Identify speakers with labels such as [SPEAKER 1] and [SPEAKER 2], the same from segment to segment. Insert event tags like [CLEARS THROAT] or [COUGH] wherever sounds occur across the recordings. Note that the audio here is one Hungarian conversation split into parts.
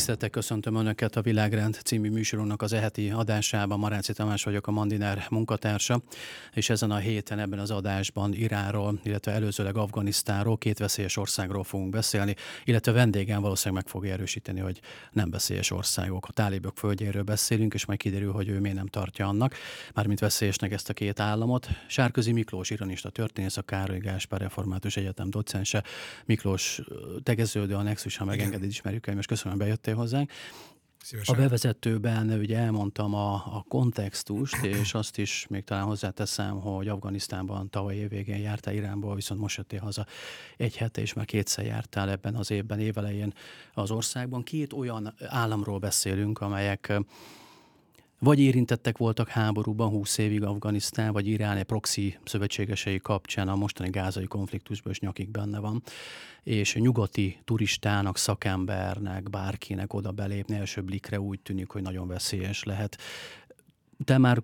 [SPEAKER 1] Tiszteltek köszöntöm Önöket a Világrend című műsorunknak az eheti adásában. Maráci Tamás vagyok, a Mandiner munkatársa, és ezen a héten ebben az adásban Iránról, illetve előzőleg Afganisztánról, két veszélyes országról fogunk beszélni, illetve vendégem valószínűleg meg fogja erősíteni, hogy nem veszélyes országok. A tálibok földjéről beszélünk, és majd kiderül, hogy ő miért nem tartja annak, mármint veszélyesnek ezt a két államot. Sárközi Miklós ironista történész, a Károly Gáspár Református Egyetem docense. Miklós tegeződő a Nexus, ha megengeded, ismerjük el, és köszönöm, bejöttél hozzánk. Szívesen. A bevezetőben ugye elmondtam a, a kontextust, [CLEARS THROAT] és azt is még talán hozzáteszem, hogy Afganisztánban tavaly évvégén jártál Iránból, viszont most jöttél haza egy hete, és már kétszer jártál ebben az évben, évelején az országban. Két olyan államról beszélünk, amelyek vagy érintettek voltak háborúban 20 évig Afganisztán, vagy Irán egy proxy szövetségesei kapcsán a mostani gázai konfliktusban is nyakig benne van, és nyugati turistának, szakembernek, bárkinek oda belépni első blikre úgy tűnik, hogy nagyon veszélyes lehet. Te már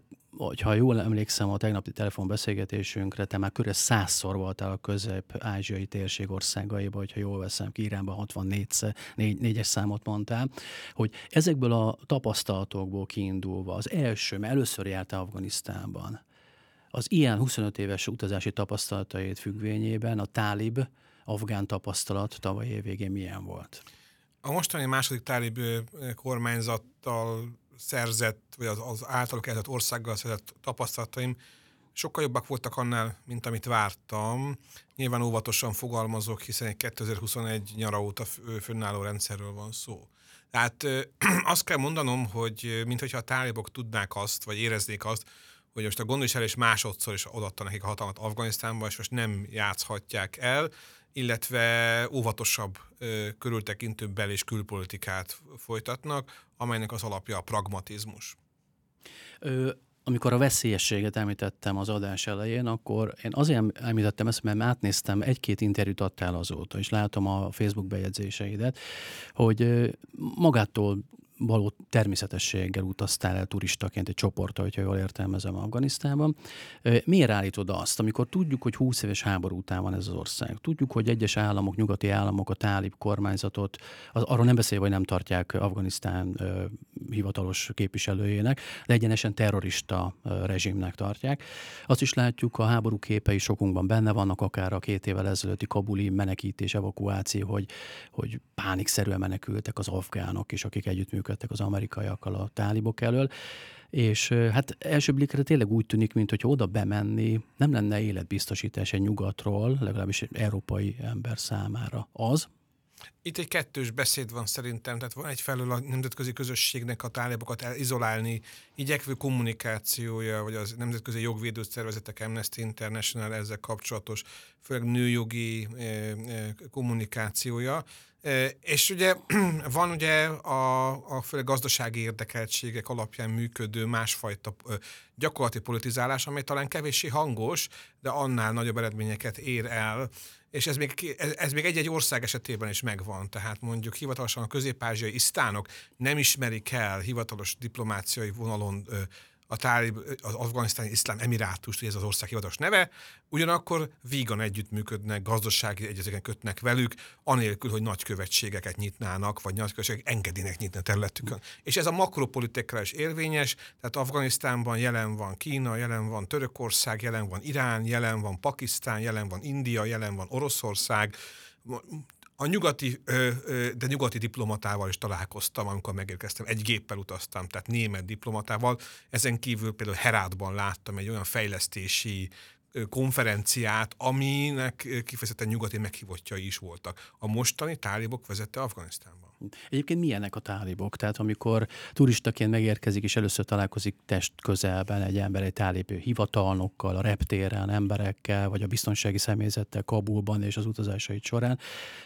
[SPEAKER 1] ha jól emlékszem a tegnapi telefonbeszélgetésünkre, te már körülbelül százszor voltál a közép-ázsiai térség országaiban, hogyha jól veszem ki, Iránban 64 négy, számot mondtál, hogy ezekből a tapasztalatokból kiindulva az első, mert először jártál Afganisztánban, az ilyen 25 éves utazási tapasztalatait függvényében a tálib afgán tapasztalat tavaly év végén milyen volt?
[SPEAKER 2] A mostani második tálib kormányzattal szerzett, vagy az, az általuk eltett országgal szerzett tapasztalataim sokkal jobbak voltak annál, mint amit vártam. Nyilván óvatosan fogalmazok, hiszen egy 2021 nyara óta fönnálló rendszerről van szó. Tehát [CLEARS THROAT] azt kell mondanom, hogy mintha a tálibok tudnák azt, vagy éreznék azt, hogy most a gondviselés másodszor is odaadta nekik a hatalmat Afganisztánba, és most nem játszhatják el, illetve óvatosabb, körültekintőbb bel- és külpolitikát folytatnak, amelynek az alapja a pragmatizmus.
[SPEAKER 1] Ö, amikor a veszélyességet említettem az adás elején, akkor én azért említettem ezt, mert átnéztem, egy-két interjút adtál azóta, és látom a Facebook bejegyzéseidet, hogy magától való természetességgel utaztál el turistaként egy csoportra, hogyha jól értelmezem Afganisztánban. Miért állítod azt, amikor tudjuk, hogy 20 éves háború után van ez az ország? Tudjuk, hogy egyes államok, nyugati államok a tálib kormányzatot, az, arról nem beszélve, hogy nem tartják Afganisztán ö, hivatalos képviselőjének, de egyenesen terrorista ö, rezsimnek tartják. Azt is látjuk, a háború képei sokunkban benne vannak, akár a két évvel ezelőtti kabuli menekítés, evakuáció, hogy, hogy pánikszerűen menekültek az afgánok, és akik együttműködnek együttműködtek az amerikaiakkal a tálibok elől, és hát első blikre tényleg úgy tűnik, mint hogy oda bemenni nem lenne életbiztosítás egy nyugatról, legalábbis egy európai ember számára. Az,
[SPEAKER 2] itt egy kettős beszéd van szerintem, tehát van egyfelől a nemzetközi közösségnek a tálibokat izolálni, igyekvő kommunikációja, vagy az nemzetközi jogvédő szervezetek Amnesty International ezzel kapcsolatos, főleg nőjogi kommunikációja, és ugye [CLEARS THROAT] van ugye a, a főleg gazdasági érdekeltségek alapján működő másfajta gyakorlati politizálás, amely talán kevéssé hangos, de annál nagyobb eredményeket ér el, és ez még, ez, ez még egy-egy ország esetében is megvan. Tehát mondjuk hivatalosan a közép-ázsiai isztánok nem ismerik el hivatalos diplomáciai vonalon a tálib, az afganisztáni iszlám emirátus, ez az ország hivatalos neve, ugyanakkor vígan együttműködnek, gazdasági egyezeken kötnek velük, anélkül, hogy nagykövetségeket nyitnának, vagy nagykövetségek engedének nyitni a területükön. És ez a makropolitikára is érvényes, tehát Afganisztánban jelen van Kína, jelen van Törökország, jelen van Irán, jelen van Pakisztán, jelen van India, jelen van Oroszország, a nyugati, de nyugati diplomatával is találkoztam, amikor megérkeztem. Egy géppel utaztam, tehát német diplomatával. Ezen kívül például Herátban láttam egy olyan fejlesztési konferenciát, aminek kifejezetten nyugati meghívottjai is voltak. A mostani tálibok vezette Afganisztánban.
[SPEAKER 1] Egyébként milyenek a tálibok? Tehát amikor turistaként megérkezik és először találkozik test közelben egy ember egy tálib hivatalnokkal, a reptéren, emberekkel, vagy a biztonsági személyzettel Kabulban és az utazásait során,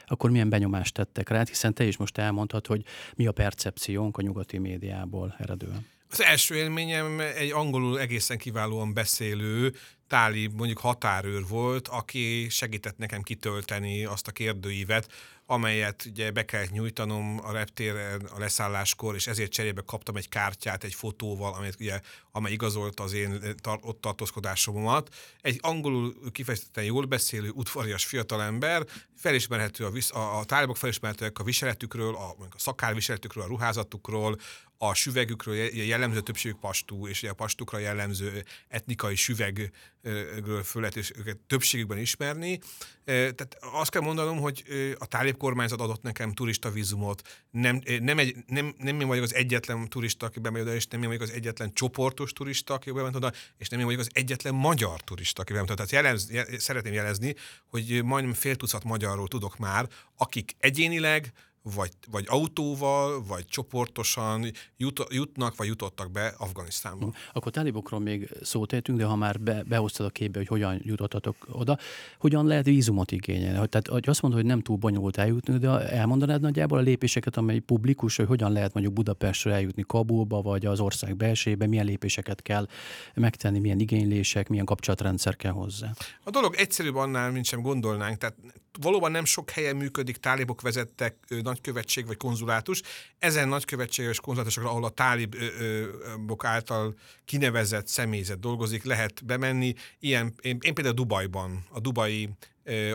[SPEAKER 1] akkor milyen benyomást tettek rá? Hiszen te is most elmondhat, hogy mi a percepciónk a nyugati médiából eredően.
[SPEAKER 2] Az első élményem egy angolul egészen kiválóan beszélő táli mondjuk határőr volt, aki segített nekem kitölteni azt a kérdőívet, amelyet ugye be kellett nyújtanom a reptéren a leszálláskor, és ezért cserébe kaptam egy kártyát egy fotóval, amelyet ugye, amely igazolta az én tar- ott tartózkodásomat. Egy angolul kifejezetten jól beszélő, udvarias fiatalember, felismerhető a, visz, a, a tálibok felismerhetőek a viseletükről, a, a szakálviseletükről, a ruházatukról, a süvegükről jellemző többségük pastú, és a pastukra jellemző etnikai süvegről föl és őket többségükben ismerni. Tehát azt kell mondanom, hogy a tálib kormányzat adott nekem turista vízumot, nem, nem, egy, nem, nem én vagyok az egyetlen turista, aki bemegy oda, és nem én vagyok az egyetlen csoportos turista, aki bement oda, és nem én vagyok az egyetlen magyar turista, aki bement oda. Tehát jelez, jel, szeretném jelezni, hogy majdnem fél tucat magyarról tudok már, akik egyénileg, vagy, vagy autóval, vagy csoportosan jut, jutnak, vagy jutottak be Afganisztánba. Hm.
[SPEAKER 1] Akkor talibokról még szót értünk, de ha már be, behoztad a képbe, hogy hogyan jutottatok oda, hogyan lehet vízumot igényelni? Tehát hogy azt mondod, hogy nem túl bonyolult eljutni, de elmondanád nagyjából a lépéseket, amely publikus, hogy hogyan lehet mondjuk Budapestről eljutni Kabulba, vagy az ország belsébe, milyen lépéseket kell megtenni, milyen igénylések, milyen kapcsolatrendszer kell hozzá?
[SPEAKER 2] A dolog egyszerűbb annál, mint sem gondolnánk. Tehát valóban nem sok helyen működik, tálibok vezettek nagykövetség vagy konzulátus. Ezen nagykövetség és konzulátusokra, ahol a tálibok által kinevezett személyzet dolgozik, lehet bemenni. Ilyen, én, én például Dubajban, a dubai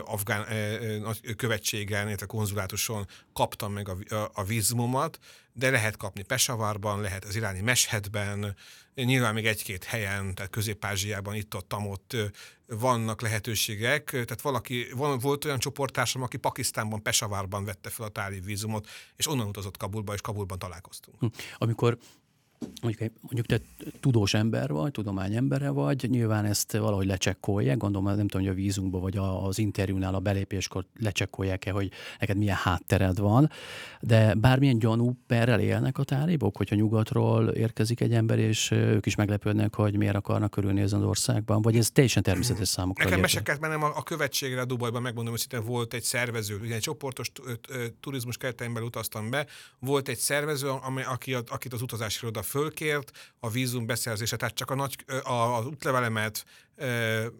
[SPEAKER 2] afgán követségen, illetve konzulátuson kaptam meg a, a, vízumomat, de lehet kapni Pesavarban, lehet az iráni Meshedben, nyilván még egy-két helyen, tehát Közép-Ázsiában itt-ott, ott vannak lehetőségek. Tehát valaki, volt olyan csoporttársam, aki Pakisztánban, Pesavárban vette fel a táli vízumot, és onnan utazott Kabulba, és Kabulban találkoztunk. Hm.
[SPEAKER 1] Amikor mondjuk, mondjuk te tudós ember vagy, tudományembere vagy, nyilván ezt valahogy lecsekkolják, gondolom, nem tudom, hogy a vízunkban vagy az interjúnál a belépéskor lecsekkolják-e, hogy neked milyen háttered van, de bármilyen gyanú perrel élnek a tálibok, hogyha nyugatról érkezik egy ember, és ők is meglepődnek, hogy miért akarnak körülnézni az országban, vagy ez teljesen természetes számukra.
[SPEAKER 2] Nekem meseket mennem a, a követségre a Dubajban, megmondom, hogy szinte volt egy szervező, ugye egy csoportos turizmus keretein utaztam be, volt egy szervező, amely, aki, akit az utazási iroda fölkért a vízum beszerzése, tehát csak a nagy, a, az útlevelemet,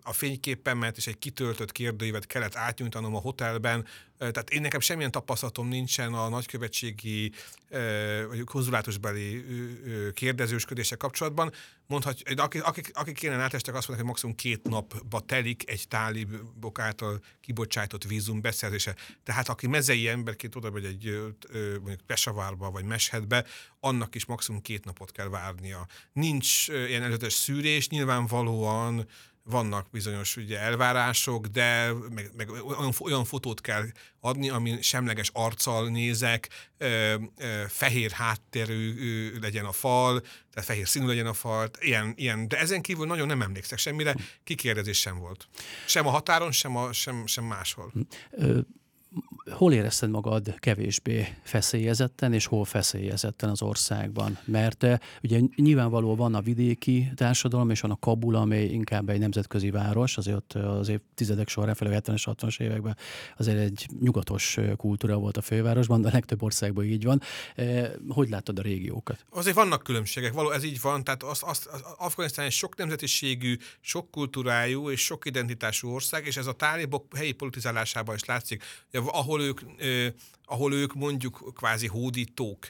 [SPEAKER 2] a fényképemet és egy kitöltött kérdőívet kellett átnyújtanom a hotelben. Tehát én nekem semmilyen tapasztalatom nincsen a nagykövetségi vagy konzulátusbeli kérdezősködése kapcsolatban. Mondhatja, akik, akik, akik átestek, azt mondják, hogy maximum két napba telik egy tálibok által kibocsájtott vízum beszerzése. Tehát aki mezei emberként oda vagy egy mondjuk Pesavárba vagy Meshedbe, annak is maximum két napot kell várnia. Nincs ilyen előzetes szűrés, nyilvánvalóan vannak bizonyos ugye, elvárások, de meg, meg olyan, olyan fotót kell adni, ami semleges arccal nézek, ö, ö, fehér háttérű legyen a fal, tehát fehér színű legyen a fal, ilyen, ilyen, de ezen kívül nagyon nem emlékszek semmire, kikérdezés sem volt. Sem a határon, sem, a, sem, sem máshol. Ö,
[SPEAKER 1] hol érezted magad kevésbé feszélyezetten, és hol feszélyezetten az országban? Mert eh, ugye nyilvánvaló van a vidéki társadalom, és van a Kabul, amely inkább egy nemzetközi város, azért ott eh, az évtizedek során, főleg 70-es, 60-as években azért egy nyugatos eh, kultúra volt a fővárosban, de a legtöbb országban így van. Hogy láttad a régiókat?
[SPEAKER 2] Azért vannak különbségek, való ez így van, tehát az, az, az Afganisztán egy sok nemzetiségű, sok kultúrájú és sok identitású ország, és ez a tálibok helyi politizálásában is látszik, ahol ők, ahol ők mondjuk kvázi hódítók,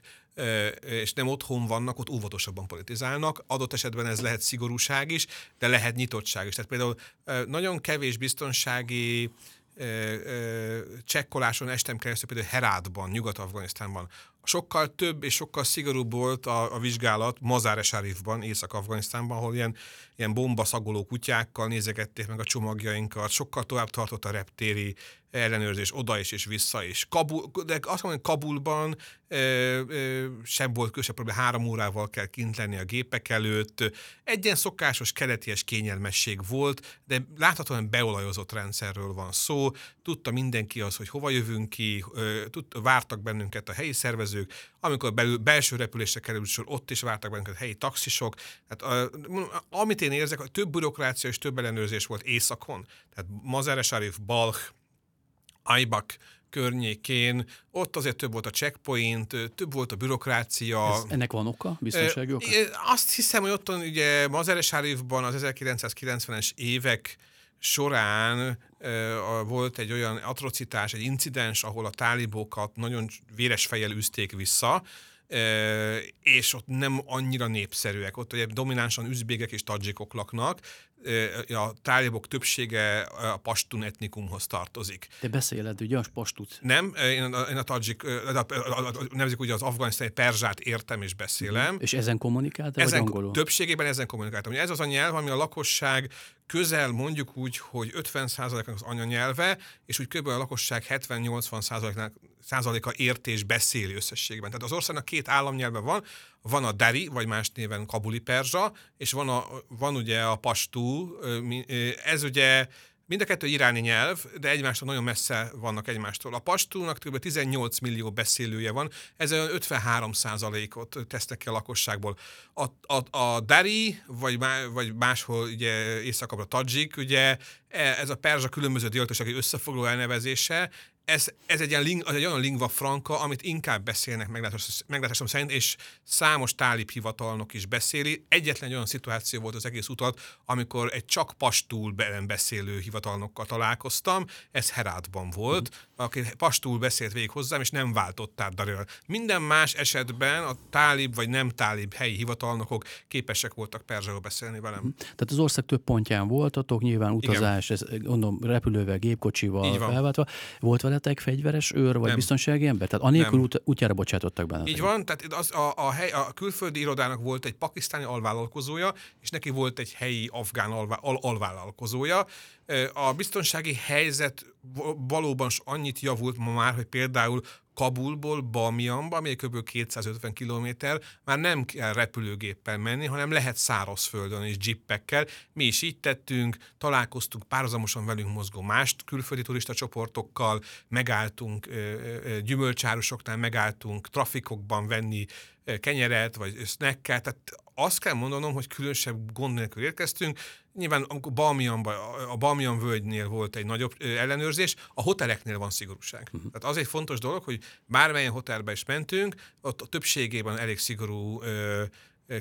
[SPEAKER 2] és nem otthon vannak, ott óvatosabban politizálnak. Adott esetben ez lehet szigorúság is, de lehet nyitottság is. Tehát például nagyon kevés biztonsági csekkoláson estem keresztül például Herátban, Nyugat-Afganisztánban. Sokkal több és sokkal szigorúbb volt a, a vizsgálat Mazare Sharifban, Észak-Afganisztánban, ahol ilyen, ilyen bombaszagoló kutyákkal nézegették meg a csomagjainkat, sokkal tovább tartott a reptéri ellenőrzés oda is és vissza is. Kabul, de azt mondom, hogy Kabulban ö, ö, sem volt különösebb probléma, három órával kell kint lenni a gépek előtt. Egy ilyen szokásos keleties kényelmesség volt, de láthatóan beolajozott rendszerről van szó. Tudta mindenki az, hogy hova jövünk ki, ö, tud, vártak bennünket a helyi szervezők, amikor belül, belső repülésre került sor, ott is vártak bennünket a helyi taxisok. Tehát, amit én érzek, több bürokrácia és több ellenőrzés volt északon. Tehát Mazare Sharif, Balch, Aibak környékén, ott azért több volt a checkpoint, több volt a bürokrácia. Ez,
[SPEAKER 1] ennek van oka, biztonsági oka?
[SPEAKER 2] Azt hiszem, hogy ott ugye Mazeres az 1990-es évek során volt egy olyan atrocitás, egy incidens, ahol a tálibokat nagyon véres fejjel üzték vissza, és ott nem annyira népszerűek. Ott ugye dominánsan üzbégek és tadzsikok laknak, a tálibok többsége a pastun etnikumhoz tartozik.
[SPEAKER 1] Te beszéled ugye a pastut?
[SPEAKER 2] Nem, én a, én a tadzsik, nevezik ugye az afganisztáni perzsát értem és beszélem.
[SPEAKER 1] És ezen kommunikáltál,
[SPEAKER 2] ezen,
[SPEAKER 1] vagy angolul?
[SPEAKER 2] Többségében ezen kommunikáltam. Ugye ez az a nyelv, ami a lakosság közel mondjuk úgy, hogy 50%-nak az anyanyelve, és úgy kb. a lakosság 70-80%-nak százaléka ért és beszéli összességben. Tehát az országnak két államnyelve van, van a Dari, vagy más néven Kabuli perzsa, és van, a, van ugye a pastú, ez ugye Mind a kettő iráni nyelv, de egymástól nagyon messze vannak egymástól. A pastúnak kb. 18 millió beszélője van, ez olyan 53 ot tesznek ki a lakosságból. A, a, a Dari, vagy, má, vagy máshol ugye északabbra Tadzsik, ugye e, ez a perzsa különböző dialektusok összefoglaló elnevezése, ez, ez egy, ilyen, az egy olyan lingva franca, amit inkább beszélnek meglátásom szerint, és számos tálib hivatalnok is beszéli. Egyetlen olyan szituáció volt az egész utat, amikor egy csak pastul beszélő hivatalnokkal találkoztam, ez Herátban volt, mm. aki pastul beszélt végig hozzám, és nem váltott át Daril. Minden más esetben a tálib vagy nem tálib helyi hivatalnokok képesek voltak perzsául beszélni velem. Mm.
[SPEAKER 1] Tehát az ország több pontján voltatok, nyilván utazás, Igen. ez gondolom repülővel, gépkocsival felváltva. Volt vele veletek fegyveres őr, vagy nem. biztonsági ember? Tehát anélkül út, útjára bocsátottak benne.
[SPEAKER 2] Így van, tehát az, a, a, hely, a külföldi irodának volt egy pakisztáni alvállalkozója, és neki volt egy helyi afgán alvá, al, alvállalkozója. A biztonsági helyzet valóban annyit javult ma már, hogy például Kabulból Bamianba, ami kb. 250 kilométer, már nem kell repülőgéppel menni, hanem lehet szárazföldön és jippekkel. Mi is így tettünk, találkoztunk párhuzamosan velünk mozgó más külföldi turista csoportokkal, megálltunk gyümölcsárusoknál, megálltunk trafikokban venni kenyeret, vagy snacket, tehát azt kell mondanom, hogy különösebb gond nélkül érkeztünk. Nyilván amikor Balmianban, a Balmian völgynél volt egy nagyobb ellenőrzés, a hoteleknél van szigorúság. Uh-huh. Tehát az egy fontos dolog, hogy bármelyen hotelbe is mentünk, ott a többségében elég szigorú ö,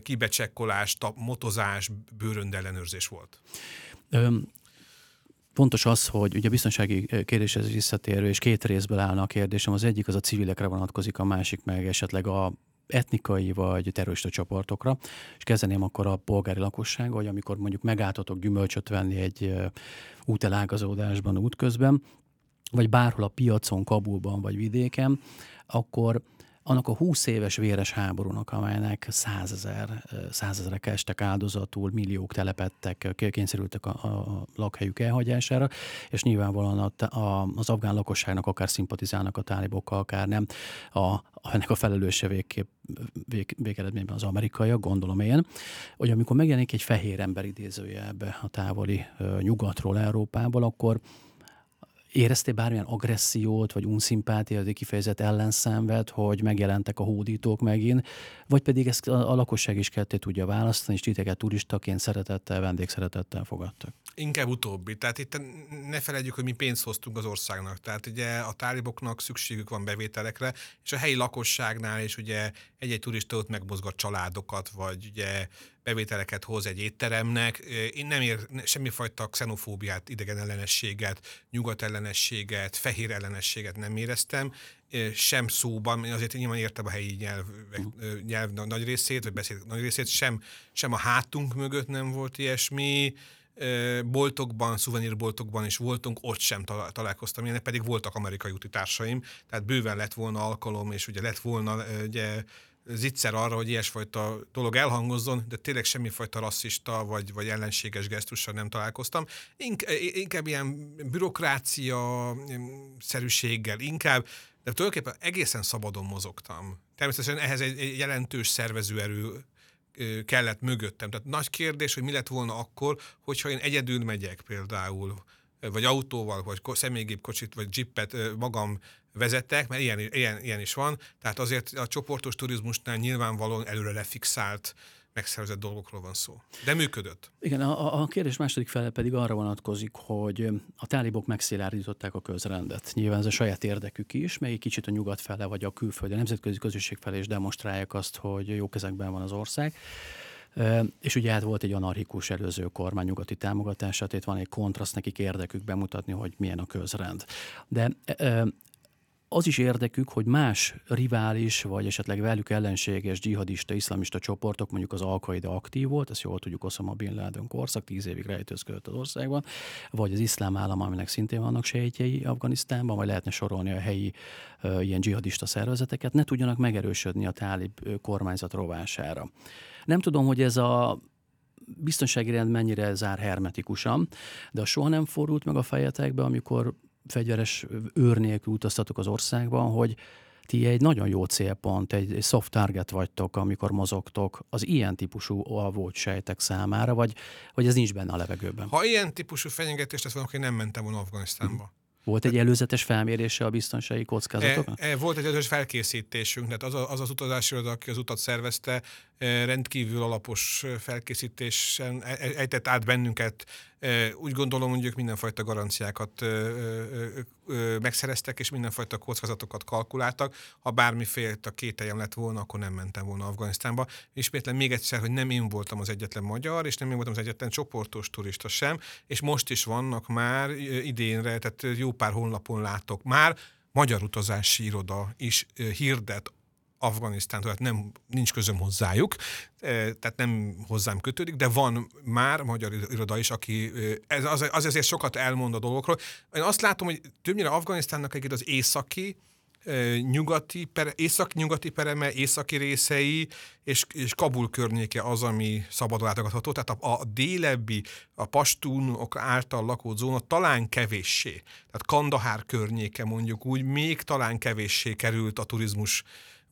[SPEAKER 2] kibecsekkolás, motozás, bőrönd ellenőrzés volt.
[SPEAKER 1] Um. Fontos az, hogy ugye a biztonsági kérdéshez visszatérő, és két részből állna a kérdésem. Az egyik az a civilekre vonatkozik, a másik meg esetleg a etnikai vagy terrorista csoportokra, és kezdeném akkor a polgári lakosság, hogy amikor mondjuk megálltatok gyümölcsöt venni egy útelágazódásban útközben, vagy bárhol a piacon, Kabulban vagy vidéken, akkor annak a 20 éves véres háborúnak, amelynek százezer, százezerek estek áldozatul, milliók telepettek, kényszerültek a, a lakhelyük elhagyására, és nyilvánvalóan a, a, az afgán lakosságnak akár szimpatizálnak a tálibokkal, akár nem. A, ennek a felelőse végképp vég, végeredményben az amerikaiak, gondolom én, hogy amikor megjelenik egy fehér ember idézője ebbe a távoli nyugatról, Európából, akkor Éreztél bármilyen agressziót, vagy unszimpátiát, vagy kifejezett ellenszenvet, hogy megjelentek a hódítók megint, vagy pedig ezt a, a lakosság is ketté tudja választani, és titeket turistaként szeretettel, vendégszeretettel fogadtak?
[SPEAKER 2] Inkább utóbbi. Tehát itt ne felejtjük, hogy mi pénzt hoztunk az országnak. Tehát ugye a táliboknak szükségük van bevételekre, és a helyi lakosságnál is ugye egy-egy turista ott megmozgat családokat, vagy ugye bevételeket hoz egy étteremnek. Én nem ér semmifajta xenofóbiát, idegen ellenességet, nyugat ellenességet, fehér ellenességet nem éreztem, sem szóban, azért nyilván értem a helyi nyelv, nyelv nagy részét, vagy beszél nagy részét, sem, sem a hátunk mögött nem volt ilyesmi, boltokban, szuvenírboltokban is voltunk, ott sem találkoztam ilyenek, pedig voltak amerikai úti társaim, tehát bőven lett volna alkalom, és ugye lett volna ugye, zicser arra, hogy ilyesfajta dolog elhangozzon, de tényleg semmifajta rasszista vagy, vagy ellenséges gesztussal nem találkoztam. Ink, inkább ilyen bürokrácia szerűséggel, inkább, de tulajdonképpen egészen szabadon mozogtam. Természetesen ehhez egy, egy jelentős szervezőerő kellett mögöttem. Tehát nagy kérdés, hogy mi lett volna akkor, hogyha én egyedül megyek például, vagy autóval, vagy személygépkocsit, vagy jippet magam vezettek, mert ilyen, ilyen, ilyen is van. Tehát azért a csoportos turizmusnál nyilvánvalóan előre lefixált megszervezett dolgokról van szó. De működött.
[SPEAKER 1] Igen, a, a kérdés második fele pedig arra vonatkozik, hogy a tálibok megszilárdították a közrendet. Nyilván ez a saját érdekük is, mely kicsit a nyugat fele vagy a külföldi, a nemzetközi közösség felé is demonstrálják azt, hogy jó kezekben van az ország. És ugye hát volt egy anarchikus előző kormány nyugati támogatását, itt van egy kontraszt, nekik érdekük bemutatni, hogy milyen a közrend. De az is érdekük, hogy más rivális, vagy esetleg velük ellenséges dzsihadista, iszlamista csoportok, mondjuk az Al-Qaida aktív volt, ezt jól tudjuk, Osama Bin Laden korszak, tíz évig rejtőzködött az országban, vagy az iszlám állam, aminek szintén vannak sejtjei Afganisztánban, vagy lehetne sorolni a helyi uh, ilyen dzsihadista szervezeteket, ne tudjanak megerősödni a tálib kormányzat rovására. Nem tudom, hogy ez a biztonsági rend mennyire zár hermetikusan, de a soha nem fordult meg a fejetekbe, amikor fegyveres őr nélkül utaztatok az országban, hogy ti egy nagyon jó célpont, egy, egy soft target vagytok, amikor mozogtok az ilyen típusú alvót sejtek számára, vagy, vagy ez nincs benne a levegőben?
[SPEAKER 2] Ha ilyen típusú fenyegetést tesz valaki, nem mentem volna Afganisztánba.
[SPEAKER 1] Volt egy előzetes felmérése a biztonsági kockázatoknak?
[SPEAKER 2] E, e, volt egy előzetes felkészítésünk, tehát az, a, az az utazási iroda, aki az utat szervezte, rendkívül alapos felkészítésen e, e, ejtett át bennünket. Úgy gondolom, ők mindenfajta garanciákat megszereztek, és mindenfajta kockázatokat kalkuláltak. Ha bármiféle a kételjem lett volna, akkor nem mentem volna Afganisztánba. Ismétlen még egyszer, hogy nem én voltam az egyetlen magyar, és nem én voltam az egyetlen csoportos turista sem, és most is vannak már idénre, tehát jó pár honlapon látok már, magyar utazási iroda is hirdet Afganisztán, tehát nem, nincs közöm hozzájuk, tehát nem hozzám kötődik, de van már magyar iroda is, aki ez az, az azért sokat elmond a dolgokról. Én azt látom, hogy többnyire Afganisztánnak egy az északi, nyugati, észak-nyugati pereme, északi részei és, és Kabul környéke az, ami szabadon látogatható. Tehát a, a délebbi, a pastúnok által lakott zóna talán kevéssé. Tehát Kandahár környéke mondjuk úgy, még talán kevéssé került a turizmus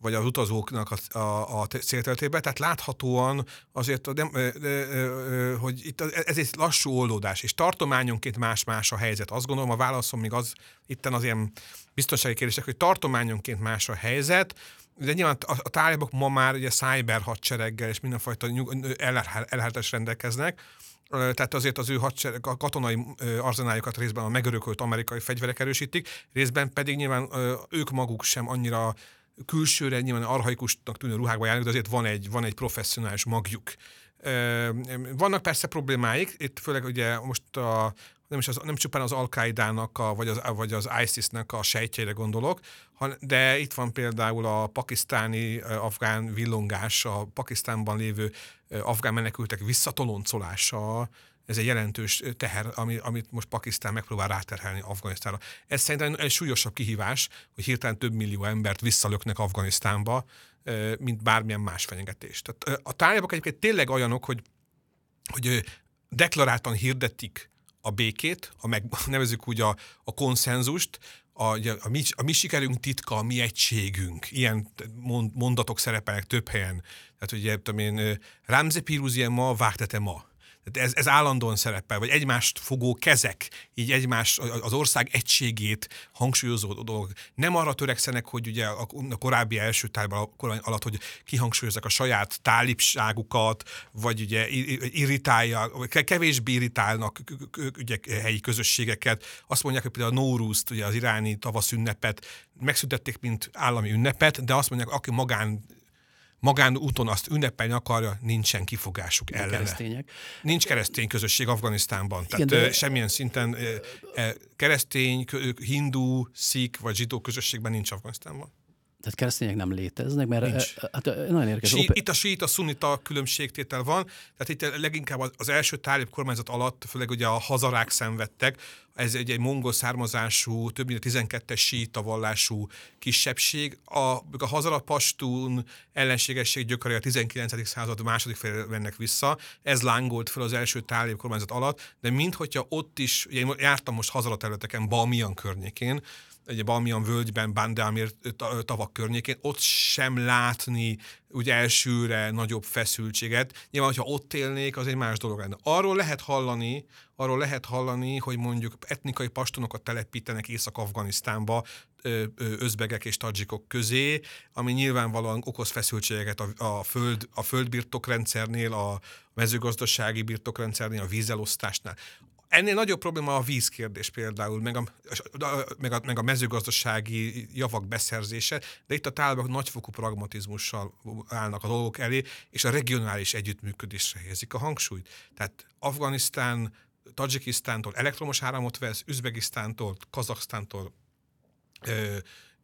[SPEAKER 2] vagy az utazóknak a, a, a célterületébe, tehát láthatóan azért, nem, hogy itt ez egy lassú oldódás, és tartományonként más-más a helyzet. Azt gondolom, a válaszom még az, itten az ilyen biztonsági kérdések, hogy tartományonként más a helyzet, de nyilván a, a ma már ugye cyber hadsereggel és mindenfajta elhártás rendelkeznek, tehát azért az ő hadsereg, a katonai arzenáljukat részben a megörökölt amerikai fegyverek erősítik, részben pedig nyilván ők maguk sem annyira külsőre nyilván arhaikusnak tűnő ruhákba járnak, de azért van egy, van egy professzionális magjuk. Vannak persze problémáik, itt főleg ugye most a, nem, is az, nem csupán az al a, vagy, az, vagy az ISIS-nek a sejtjeire gondolok, de itt van például a pakisztáni afgán villongás, a Pakisztánban lévő afgán menekültek visszatoloncolása, ez egy jelentős teher, ami, amit most Pakisztán megpróbál ráterhelni Afganisztánra. Ez szerintem egy súlyosabb kihívás, hogy hirtelen több millió embert visszalöknek Afganisztánba, mint bármilyen más fenyegetés. Tehát a tárgyalak egyébként tényleg olyanok, hogy, hogy deklaráltan hirdetik a békét, a meg, [LAUGHS] nevezük úgy a, a konszenzust, a, a, mi, a mi sikerünk titka, a mi egységünk. Ilyen mondatok szerepelnek több helyen. Tehát ugye, tudom én, Ramze Piruzie ma, vágtete ma ez, ez állandóan szerepel, vagy egymást fogó kezek, így egymás, az ország egységét hangsúlyozó dolgok. Nem arra törekszenek, hogy ugye a, korábbi első tárban alatt, hogy kihangsúlyozzák a saját tálipságukat, vagy ugye irritálja, vagy kevésbé irritálnak ugye, helyi közösségeket. Azt mondják, hogy például a Nóruzt, ugye az iráni tavaszünnepet megszüntették, mint állami ünnepet, de azt mondják, aki magán magánúton azt ünnepelni akarja, nincsen kifogásuk ellene. Keresztények. Nincs keresztény közösség Afganisztánban. Tehát Igen, de... semmilyen szinten keresztény, hindu, szik vagy zsidó közösségben nincs Afganisztánban.
[SPEAKER 1] Tehát keresztények nem léteznek, mert Nincs. hát nagyon érdekes. Sí,
[SPEAKER 2] itt a sít, a szunita különbségtétel van, tehát itt leginkább az első tálib kormányzat alatt, főleg ugye a hazarák szenvedtek, ez egy, egy mongol származású, több mint 12-es síta vallású kisebbség. A, a hazarapastún ellenségesség gyökere a 19. század második fél vennek vissza. Ez lángolt fel az első tálib kormányzat alatt, de minthogyha ott is, ugye én jártam most hazara területeken, Balmian környékén, egy valamilyen völgyben, Bandámir tavak környékén, ott sem látni ugye elsőre nagyobb feszültséget. Nyilván, hogyha ott élnék, az egy más dolog lenne. Arról lehet hallani, arról lehet hallani, hogy mondjuk etnikai pastonokat telepítenek Észak-Afganisztánba, özbegek és tadzsikok közé, ami nyilvánvalóan okoz feszültségeket a, a, föld, a földbirtokrendszernél, a mezőgazdasági birtokrendszernél, a vízelosztásnál Ennél nagyobb probléma a vízkérdés például, meg a, meg a, meg a mezőgazdasági javak beszerzése, de itt a tálibok nagyfokú pragmatizmussal állnak a dolgok elé, és a regionális együttműködésre helyezik a hangsúlyt. Tehát Afganisztán, Tajikisztántól elektromos áramot vesz, Üzbegisztántól, Kazaksztántól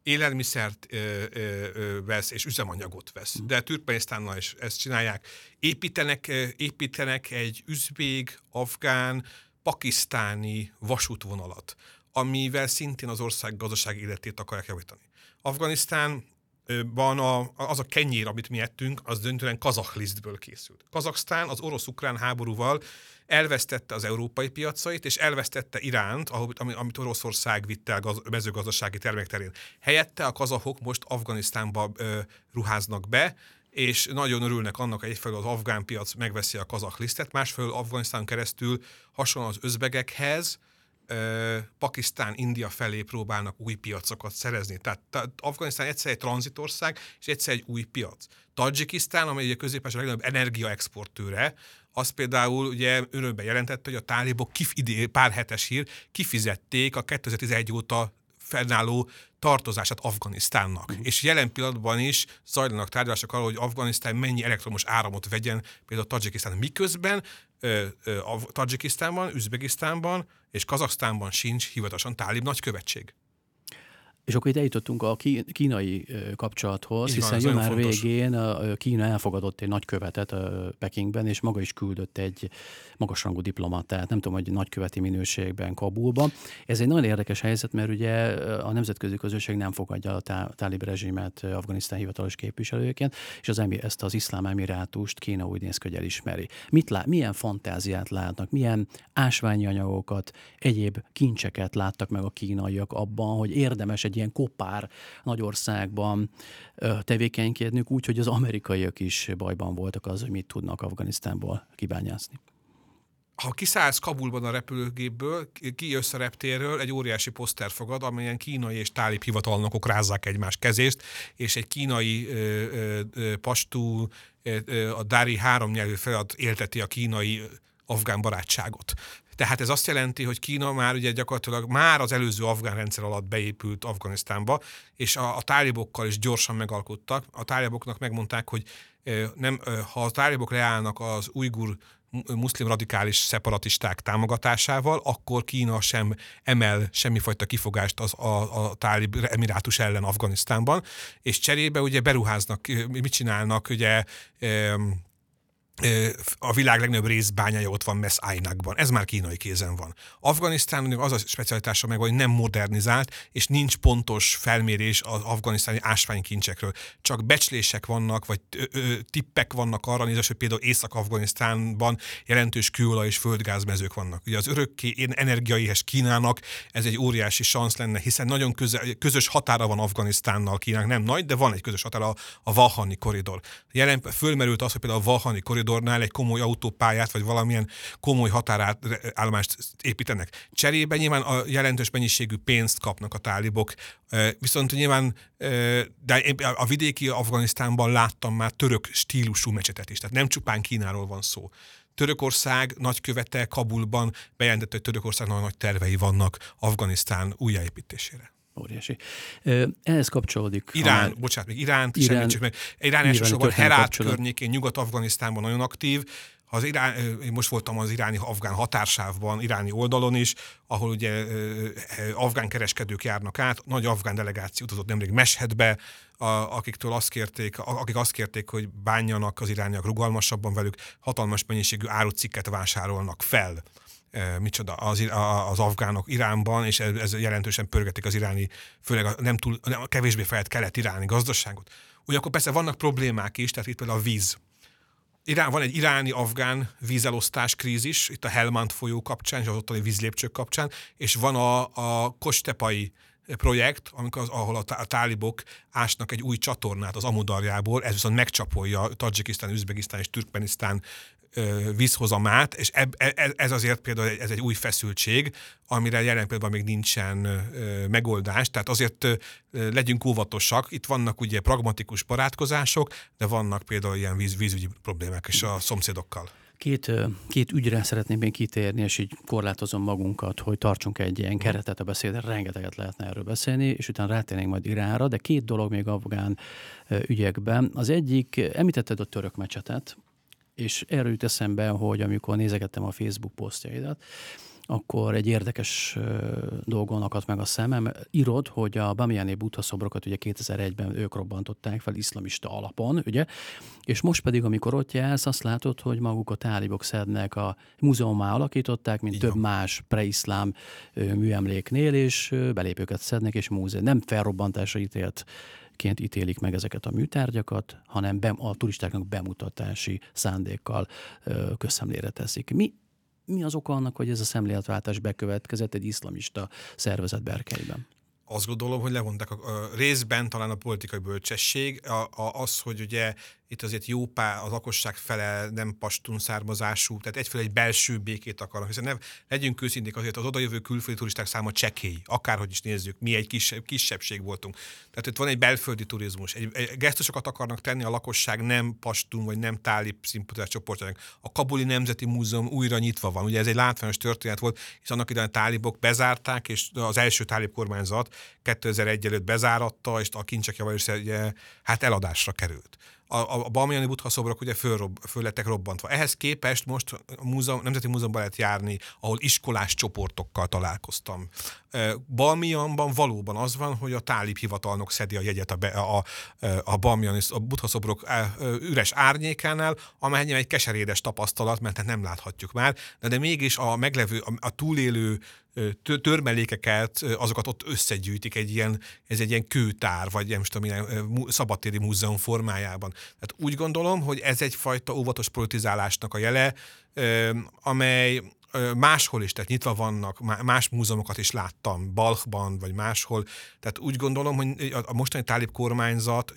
[SPEAKER 2] élelmiszert ö, ö, ö, vesz és üzemanyagot vesz. De Türkmenisztánnal is ezt csinálják. Építenek, építenek egy üzbég, afgán, pakisztáni vasútvonalat, amivel szintén az ország gazdaság életét akarják javítani. Afganisztánban a, az a kenyér, amit mi ettünk, az döntően kazaklisztből készült. Kazaksztán az orosz-ukrán háborúval elvesztette az európai piacait, és elvesztette Iránt, amit Oroszország vitt el gaz, mezőgazdasági termék terén. Helyette a kazahok most Afganisztánba ö, ruháznak be, és nagyon örülnek annak, egyfelől az afgán piac megveszi a kazak lisztet, másfelől Afganisztán keresztül hasonló az özbegekhez, Pakisztán, India felé próbálnak új piacokat szerezni. Tehát, tehát Afganisztán egyszer egy tranzitország, és egyszer egy új piac. Tajikisztán, amely ugye közép a legnagyobb energiaexportőre, az például ugye örömben jelentette, hogy a tálibok kif, idé, pár hetes hír, kifizették a 2011 óta fennálló tartozását Afganisztánnak. Uh-huh. És jelen pillanatban is zajlanak tárgyalások arról, hogy Afganisztán mennyi elektromos áramot vegyen például Tajikisztán. Miközben ö, ö, Tajikisztánban, Üzbegisztánban és Kazaksztánban sincs hivatalosan tálib nagykövetség.
[SPEAKER 1] És akkor itt eljutottunk a kínai kapcsolathoz, Így hiszen van, január végén a Kína elfogadott egy nagykövetet Pekingben, és maga is küldött egy magasrangú diplomatát, nem tudom, hogy nagyköveti minőségben Kabulban. Ez egy nagyon érdekes helyzet, mert ugye a nemzetközi közösség nem fogadja a tálib rezsimet Afganisztán hivatalos képviselőként, és az emi, ezt az iszlám emirátust Kína úgy néz ki, hogy elismeri. Mit lát, milyen fantáziát látnak, milyen ásványi anyagokat, egyéb kincseket láttak meg a kínaiak abban, hogy érdemes egy ilyen kopár nagyországban tevékenykednünk, úgy, hogy az amerikaiak is bajban voltak az, hogy mit tudnak Afganisztánból kibányászni
[SPEAKER 2] ha kiszállsz Kabulban a repülőgépből, kijössz a reptérről, egy óriási poszter fogad, amelyen kínai és tálib hivatalnokok rázzák egymás kezést, és egy kínai ö, ö, ö, pastú, ö, a Dári három nyelvű feladat élteti a kínai afgán barátságot. Tehát ez azt jelenti, hogy Kína már ugye gyakorlatilag már az előző afgán rendszer alatt beépült Afganisztánba, és a, a tálibokkal is gyorsan megalkottak. A táliboknak megmondták, hogy nem, ha a tálibok leállnak az ujgur muszlim radikális szeparatisták támogatásával, akkor Kína sem emel semmifajta kifogást az, a, a tálib emirátus ellen Afganisztánban, és cserébe ugye beruháznak, mit csinálnak, ugye a világ legnagyobb részbányája ott van Mess Ainakban. Ez már kínai kézen van. Afganisztán az a specialitása meg, hogy nem modernizált, és nincs pontos felmérés az afganisztáni ásványkincsekről. Csak becslések vannak, vagy tippek vannak arra nézve, hogy például Észak-Afganisztánban jelentős kőolaj és földgázmezők vannak. Ugye az örökké energiaihes Kínának ez egy óriási szansz lenne, hiszen nagyon köze, közös határa van Afganisztánnal Kínának, nem nagy, de van egy közös határa, a Vahani koridor. Jelen fölmerült az, hogy például a Vahani koridor koridornál egy komoly autópályát, vagy valamilyen komoly határállomást építenek. Cserébe nyilván a jelentős mennyiségű pénzt kapnak a tálibok, viszont nyilván de a vidéki Afganisztánban láttam már török stílusú mecsetet is, tehát nem csupán Kínáról van szó. Törökország nagykövete Kabulban bejelentette, hogy Törökországnak nagy tervei vannak Afganisztán újjáépítésére.
[SPEAKER 1] Óriási. Ehhez kapcsolódik.
[SPEAKER 2] Irán, már... bocsánat, még Iránt, Irán, csak meg. Irán elsősorban Herát környékén, Nyugat-Afganisztánban nagyon aktív, az irán, én most voltam az iráni afgán határsávban, iráni oldalon is, ahol ugye afgán kereskedők járnak át, nagy afgán delegáció utazott nemrég Meshedbe, a, akiktől azt kérték, akik azt kérték, hogy bánjanak az irániak rugalmasabban velük, hatalmas mennyiségű árucikket vásárolnak fel micsoda, az, az afgánok Iránban, és ez, ez jelentősen pörgetik az iráni, főleg a nem túl, a kevésbé fejlett kelet-iráni gazdaságot. Ugyanakkor persze vannak problémák is, tehát itt például a víz. Irán, van egy iráni-afgán vízelosztás krízis, itt a Helmand folyó kapcsán, és az ottani vízlépcsők kapcsán, és van a, a Kostepai projekt, amikor az, ahol a, a tálibok ásnak egy új csatornát az Amudarjából, ez viszont megcsapolja Tajikisztán, Üzbegisztán és Türkmenisztán vízhozamát, és eb, e, e, ez azért például ez egy új feszültség, amire jelen például még nincsen megoldás, tehát azért legyünk óvatosak. Itt vannak ugye pragmatikus barátkozások, de vannak például ilyen víz, vízügyi problémák is a szomszédokkal.
[SPEAKER 1] Két, két ügyre szeretném még kitérni, és így korlátozom magunkat, hogy tartsunk egy ilyen keretet a beszédre, rengeteget lehetne erről beszélni, és utána rátérnénk majd Iránra, de két dolog még afgán ügyekben. Az egyik, említetted a török mecsetet, és erről jut eszembe, hogy amikor nézegettem a Facebook posztjaidat, akkor egy érdekes dolgon akadt meg a szemem. Írod, hogy a Bamiani Buddha szobrokat ugye 2001-ben ők robbantották fel iszlamista alapon, ugye? És most pedig, amikor ott jársz, azt látod, hogy maguk a tálibok szednek a múzeumá alakították, mint Igen. több más preiszlám műemléknél, és belépőket szednek, és múzeum. Nem felrobbantásra ítélt ként ítélik meg ezeket a műtárgyakat, hanem a turistáknak bemutatási szándékkal közszemlére teszik. Mi mi az oka annak, hogy ez a szemléletváltás bekövetkezett egy iszlamista szervezet berkeiben?
[SPEAKER 2] Azt gondolom, hogy levonták a, a részben talán a politikai bölcsesség, a, a, az, hogy ugye itt azért jó pár, a lakosság fele nem pastun származású, tehát egyfelé egy belső békét akarnak, hiszen ne, legyünk őszinték azért az odajövő külföldi turisták száma csekély, akárhogy is nézzük, mi egy kisebb, kisebbség voltunk. Tehát itt van egy belföldi turizmus, egy, egy gesztusokat akarnak tenni a lakosság nem pastun vagy nem tálib szimpatizás csoportjának. A Kabuli Nemzeti Múzeum újra nyitva van, ugye ez egy látványos történet volt, hisz annak idején a tálibok bezárták, és az első tálib kormányzat 2001 előtt bezáratta, és a kincsek javarészt hát eladásra került a, a Balmiani Buddha szobrok ugye föl, föl lettek robbantva. Ehhez képest most a múzeum, Nemzeti Múzeumban lehet járni, ahol iskolás csoportokkal találkoztam. Balmianban valóban az van, hogy a tálib hivatalnok szedi a jegyet a, a, a Balmiani a Buddha szobrok üres árnyékánál, amely egy keserédes tapasztalat, mert nem láthatjuk már, de, de mégis a meglevő, a, a túlélő törmelékeket, azokat ott összegyűjtik egy ilyen, ez egy ilyen kőtár, vagy nem tudom, ilyen szabadtéri múzeum formájában. Tehát úgy gondolom, hogy ez egyfajta óvatos politizálásnak a jele, amely máshol is, tehát nyitva vannak, más múzeumokat is láttam, Balchban, vagy máshol. Tehát úgy gondolom, hogy a mostani tálib kormányzat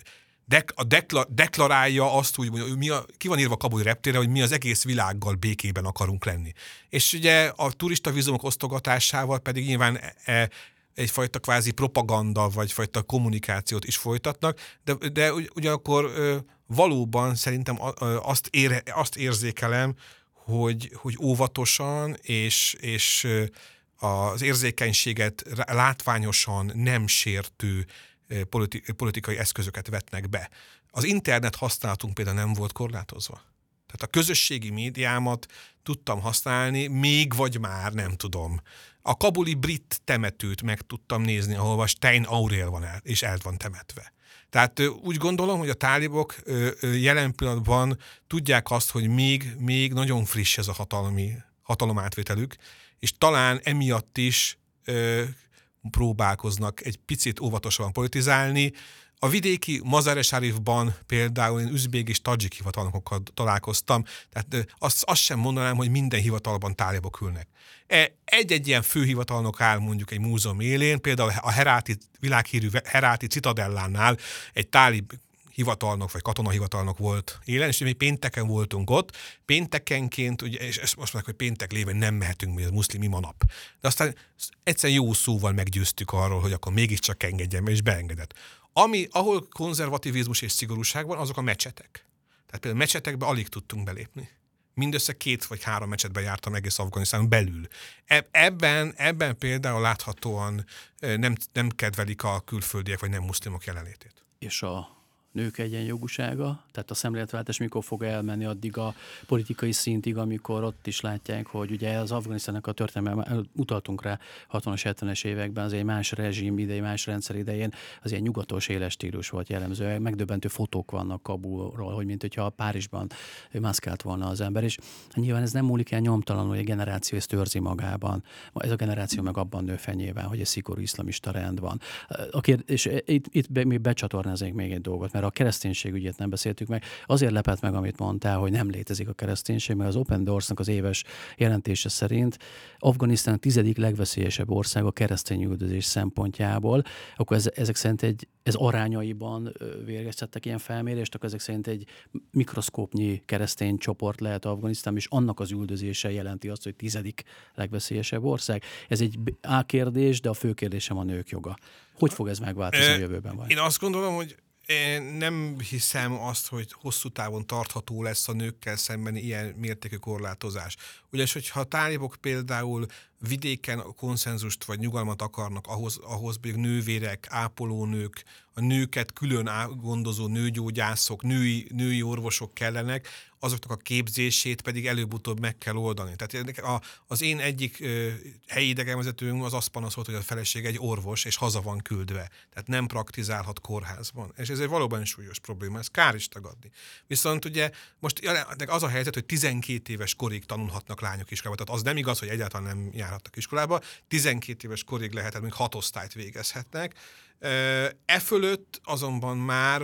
[SPEAKER 2] dek, a dekla, deklarálja azt, hogy mi a, ki van írva a Kabuli reptére, hogy mi az egész világgal békében akarunk lenni. És ugye a turista vízumok osztogatásával pedig nyilván e, e, egyfajta kvázi propaganda, vagy fajta kommunikációt is folytatnak, de, de ugyanakkor valóban szerintem azt, ér, azt érzékelem, hogy, hogy óvatosan és, és az érzékenységet látványosan nem sértő politi- politikai eszközöket vetnek be. Az internet használatunk például nem volt korlátozva. Tehát a közösségi médiámat tudtam használni, még vagy már nem tudom. A kabuli brit temetőt meg tudtam nézni, ahol Stein Aurel van el, és el van temetve. Tehát úgy gondolom, hogy a tálibok jelen pillanatban tudják azt, hogy még, még nagyon friss ez a hatalmi, hatalomátvételük, és talán emiatt is próbálkoznak egy picit óvatosan politizálni. A vidéki Mazaresárifban például én üzbég és tadzsik hivatalnokokkal találkoztam, tehát azt, azt sem mondanám, hogy minden hivatalban tálibok ülnek. E, egy-egy ilyen főhivatalnok áll mondjuk egy múzeum élén, például a Heráti, világhírű Heráti Citadellánál egy tálib hivatalnok vagy katonahivatalnok volt élen, és mi pénteken voltunk ott. Péntekenként, ugye, és ezt most mondják, hogy péntek lévén nem mehetünk, mert ez muszlim ima. De aztán egyszerűen jó szóval meggyőztük arról, hogy akkor mégiscsak engedjen, és beengedett. Ami, ahol konzervativizmus és szigorúság van, azok a mecsetek. Tehát például mecsetekbe alig tudtunk belépni mindössze két vagy három mecsetbe jártam egész Afganisztán belül. Ebben, ebben például láthatóan nem, nem kedvelik a külföldiek vagy nem muszlimok jelenlétét.
[SPEAKER 1] És a nők egyenjogúsága, tehát a szemléletváltás mikor fog elmenni addig a politikai szintig, amikor ott is látják, hogy ugye az Afganisztánnak a történelme, utaltunk rá 60-as, 70-es években, az egy más rezsim idején, más rendszer idején, az ilyen nyugatos éles stílus volt jellemző. Megdöbbentő fotók vannak Kabulról, hogy mint hogyha Párizsban maszkált volna az ember, és nyilván ez nem múlik el nyomtalanul, hogy a generáció ezt őrzi magában. Ez a generáció meg abban nő fenyében, hogy egy szigorú iszlamista rend van. A kérdés, és itt, itt még becsatornáznék még egy dolgot, mert a kereszténység ügyét nem beszéltük meg. Azért lepett meg, amit mondtál, hogy nem létezik a kereszténység, mert az Open Doors-nak az éves jelentése szerint Afganisztán a tizedik legveszélyesebb ország a keresztény üldözés szempontjából, akkor ez, ezek szerint egy, ez arányaiban végeztettek ilyen felmérést, akkor ezek szerint egy mikroszkópnyi keresztény csoport lehet Afganisztán, és annak az üldözése jelenti azt, hogy tizedik legveszélyesebb ország. Ez egy A kérdés, de a fő kérdésem a nők joga. Hogy fog ez megváltozni a jövőben?
[SPEAKER 2] Vagy? Én azt gondolom, hogy Én nem hiszem azt, hogy hosszú távon tartható lesz a nőkkel szemben ilyen mértékű korlátozás. Ugyanis, hogyha a tálibok például vidéken konszenzust vagy nyugalmat akarnak, ahhoz, ahhoz még nővérek, ápolónők, a nőket külön gondozó nőgyógyászok, női, női orvosok kellenek, azoknak a képzését pedig előbb-utóbb meg kell oldani. Tehát a, az én egyik ö, helyi idegenvezetőm az azt panaszolt, hogy a feleség egy orvos, és haza van küldve. Tehát nem praktizálhat kórházban. És ez egy valóban súlyos probléma, ez kár is tagadni. Viszont ugye most az a helyzet, hogy 12 éves korig tanulhatnak lányok iskolába. Tehát az nem igaz, hogy egyáltalán nem járhatnak iskolába. 12 éves korig lehet, még hat osztályt végezhetnek. E fölött azonban már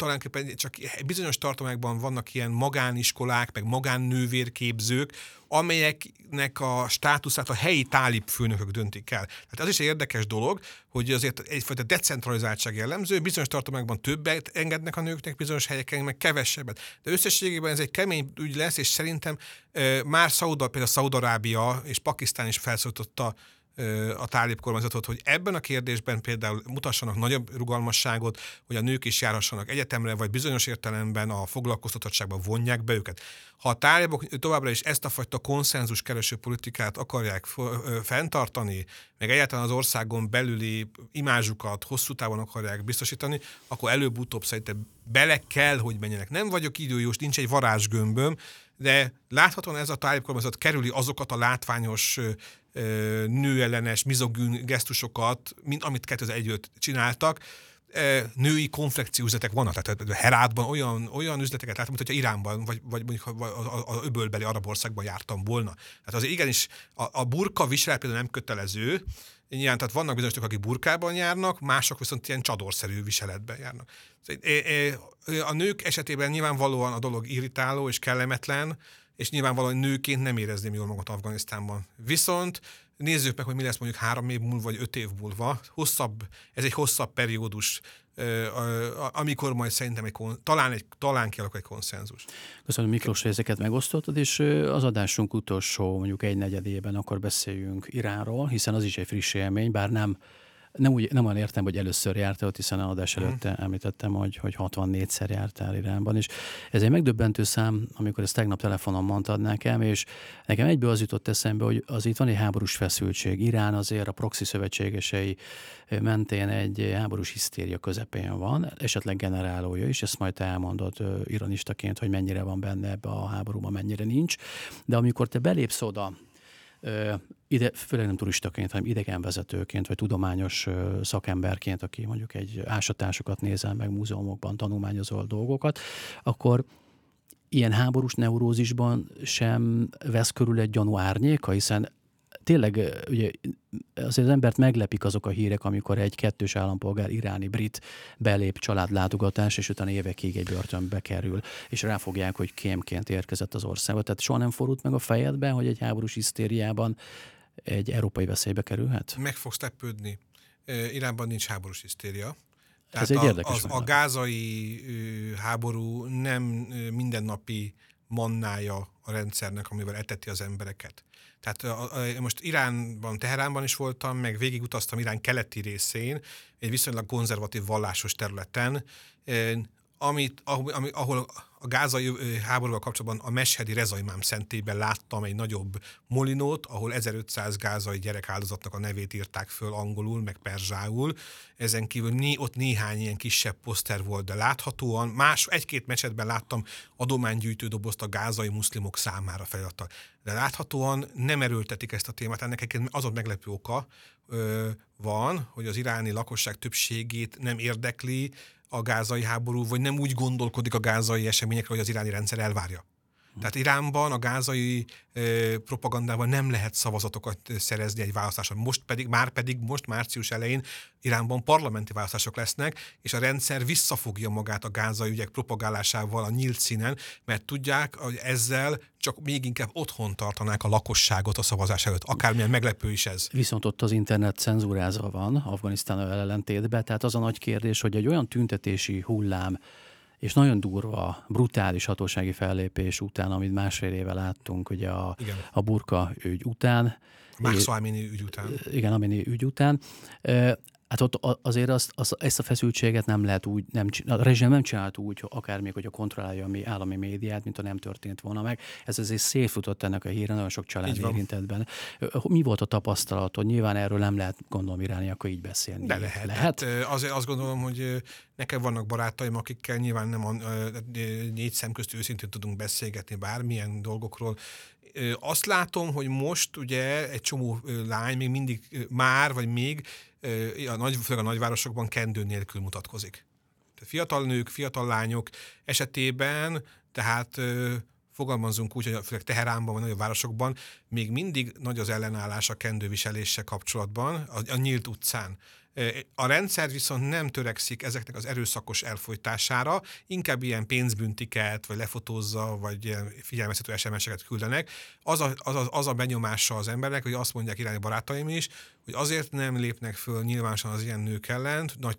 [SPEAKER 2] talánképpen csak bizonyos tartományokban vannak ilyen magániskolák, meg magánnővérképzők, amelyeknek a státuszát a helyi tálib főnökök döntik el. Tehát az is egy érdekes dolog, hogy azért egyfajta decentralizáltság jellemző, bizonyos tartományokban többet engednek a nőknek, bizonyos helyeken meg kevesebbet. De összességében ez egy kemény ügy lesz, és szerintem e, már Szauda, például Szaudarábia és Pakisztán is felszólította a tálib kormányzatot, hogy ebben a kérdésben például mutassanak nagyobb rugalmasságot, hogy a nők is járhassanak egyetemre, vagy bizonyos értelemben a foglalkoztatottságban vonják be őket. Ha a tálibok továbbra is ezt a fajta konszenzus kereső politikát akarják fenntartani, meg egyáltalán az országon belüli imázsukat hosszú távon akarják biztosítani, akkor előbb-utóbb szerintem bele kell, hogy menjenek. Nem vagyok időjós, nincs egy varázsgömböm, de láthatóan ez a tálibkormányzat kerüli azokat a látványos nőellenes, mizogűn gesztusokat, mint amit 2001 csináltak, női konfekcióüzletek vannak, tehát Herátban olyan, olyan üzleteket látom, mint hogyha Iránban, vagy, vagy mondjuk az öbölbeli arab országban jártam volna. Tehát azért igenis a, a burka viselet például nem kötelező, Nyilván, tehát vannak bizonyos akik burkában járnak, mások viszont ilyen csadorszerű viseletben járnak. A nők esetében nyilvánvalóan a dolog irritáló és kellemetlen, és nyilvánvalóan nőként nem érezném jól magat Afganisztánban. Viszont nézzük meg, hogy mi lesz mondjuk három év múlva, vagy öt év múlva. Hosszabb, ez egy hosszabb periódus, amikor majd szerintem egy, talán, egy, talán kialakul egy konszenzus.
[SPEAKER 1] Köszönöm Miklós, hogy ezeket megosztottad, és az adásunk utolsó mondjuk egy negyedében akkor beszéljünk Iránról, hiszen az is egy friss élmény, bár nem nem, úgy, nem olyan értem, hogy először jártál ott, hiszen a adás mhm. előtte mm. említettem, hogy, hogy 64-szer jártál Iránban, és ez egy megdöbbentő szám, amikor ezt tegnap telefonon mondtad nekem, és nekem egyből az jutott eszembe, hogy az itt van egy háborús feszültség. Irán azért a proxy szövetségesei mentén egy háborús hisztéria közepén van, esetleg generálója is, ezt majd te elmondod ironistaként, hogy mennyire van benne ebbe a háborúban, mennyire nincs. De amikor te belépsz oda, ide, főleg nem turistaként, hanem idegenvezetőként, vagy tudományos szakemberként, aki mondjuk egy ásatásokat nézel meg múzeumokban, tanulmányozol dolgokat, akkor ilyen háborús neurózisban sem vesz körül egy gyanú árnyéka, hiszen tényleg ugye azért az embert meglepik azok a hírek, amikor egy kettős állampolgár iráni brit belép családlátogatás, és utána évekig egy börtönbe kerül, és ráfogják, hogy kémként érkezett az országba. Tehát soha nem forult meg a fejedben, hogy egy háborús hisztériában egy európai veszélybe kerülhet?
[SPEAKER 2] Meg fogsz lepődni. Iránban nincs háborús hisztéria.
[SPEAKER 1] Tehát Ez egy érdekes
[SPEAKER 2] az, a gázai háború nem mindennapi mannája a rendszernek, amivel eteti az embereket. Tehát most Iránban, Teheránban is voltam, meg végigutaztam Irán keleti részén, egy viszonylag konzervatív vallásos területen, amit, ahol, ahol a gázai háborúval kapcsolatban a Meshedi Rezaimám szentében láttam egy nagyobb molinót, ahol 1500 gázai gyerek áldozatnak a nevét írták föl angolul, meg perzsául. Ezen kívül né, ott néhány ilyen kisebb poszter volt, de láthatóan más, egy-két mesetben láttam adománygyűjtő dobozt a gázai muszlimok számára feladattal. De láthatóan nem erőltetik ezt a témát. Ennek az a meglepő oka ö, van, hogy az iráni lakosság többségét nem érdekli, a gázai háború, vagy nem úgy gondolkodik a gázai eseményekre, hogy az iráni rendszer elvárja. Tehát Iránban a gázai e, propagandával nem lehet szavazatokat szerezni egy választáson. Most pedig, már pedig most március elején Iránban parlamenti választások lesznek, és a rendszer visszafogja magát a gázai ügyek propagálásával a nyílt színen, mert tudják, hogy ezzel csak még inkább otthon tartanák a lakosságot a szavazás előtt. Akármilyen meglepő is ez.
[SPEAKER 1] Viszont ott az internet cenzúrázva van, Afganisztán ellentétben, tehát az a nagy kérdés, hogy egy olyan tüntetési hullám, és nagyon durva, brutális hatósági fellépés után, amit másfél éve láttunk ugye a, a burka ügy után.
[SPEAKER 2] Max Amini ügy után.
[SPEAKER 1] Igen, Amini ügy után. Hát ott azért azt, azt, ezt a feszültséget nem lehet úgy, nem, a rezsim nem csinált úgy, akár még, hogy a kontrollálja a mi állami médiát, mint a nem történt volna meg. Ez azért szélfutott ennek a híre, nagyon sok család érintett benne. Mi volt a tapasztalatod? Nyilván erről nem lehet gondolom irányi, akkor így beszélni.
[SPEAKER 2] De lehet. lehet? Hát, azért azt gondolom, hogy nekem vannak barátaim, akikkel nyilván nem a négy szem közt őszintén tudunk beszélgetni bármilyen dolgokról. Azt látom, hogy most ugye egy csomó lány még mindig már, vagy még a nagy, főleg a nagyvárosokban kendő nélkül mutatkozik. Tehát fiatal nők, fiatal lányok esetében, tehát fogalmazunk úgy, hogy főleg Teheránban vagy nagyobb városokban még mindig nagy az ellenállás a kendőviselése kapcsolatban, a, a nyílt utcán. A rendszer viszont nem törekszik ezeknek az erőszakos elfolytására, inkább ilyen pénzbüntiket, vagy lefotózza, vagy ilyen figyelmeztető SMS-eket küldenek. Az a, az, a, az a benyomása az emberek, hogy azt mondják irányi barátaim is, hogy azért nem lépnek föl nyilvánosan az ilyen nők ellen, nagy,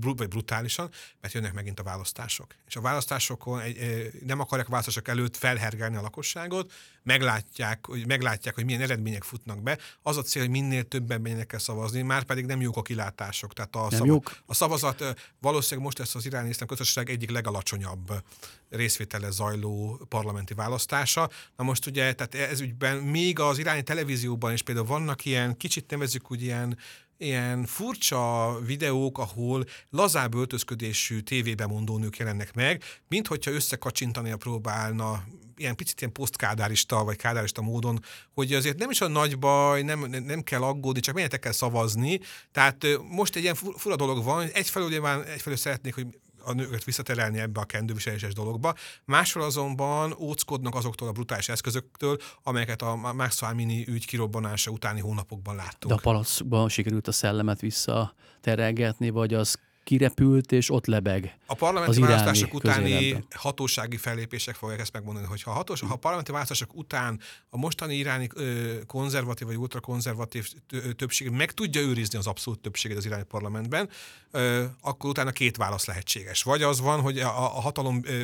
[SPEAKER 2] vagy brutálisan, mert jönnek megint a választások. És a választásokon egy, nem akarják választások előtt felhergelni a lakosságot, meglátják, hogy, meglátják, hogy milyen eredmények futnak be. Az a cél, hogy minél többen menjenek el szavazni, már pedig nem jók a kilátások. Tehát a, szava, a szavazat valószínűleg most lesz az iráni iszlám közösség egyik legalacsonyabb részvétele zajló parlamenti választása. Na most ugye, tehát ez ügyben még az iráni televízióban is például vannak ilyen, kicsit nevezzük úgy ilyen ilyen furcsa videók, ahol lazább öltözködésű tévébemondó nők jelennek meg, mint hogyha összekacsintani próbálna ilyen picit ilyen posztkádárista vagy kádárista módon, hogy azért nem is a nagy baj, nem, nem kell aggódni, csak menjetek kell szavazni. Tehát most egy ilyen fura dolog van, egyfelől nyilván egyfelől szeretnék, hogy a nőket visszaterelni ebbe a kendőviseléses dologba. Másról azonban óckodnak azoktól a brutális eszközöktől, amelyeket a Max Amini ügy kirobbanása utáni hónapokban láttunk.
[SPEAKER 1] De a palacban sikerült a szellemet visszaterelgetni, vagy az kirepült, és ott lebeg.
[SPEAKER 2] A parlamenti választások utáni hatósági fellépések fogják ezt megmondani, hogy ha, hatós, ha a parlamenti választások után a mostani iráni ö, konzervatív vagy ultrakonzervatív többség meg tudja őrizni az abszolút többséget az iráni parlamentben, ö, akkor utána két válasz lehetséges. Vagy az van, hogy a, a hatalom ö,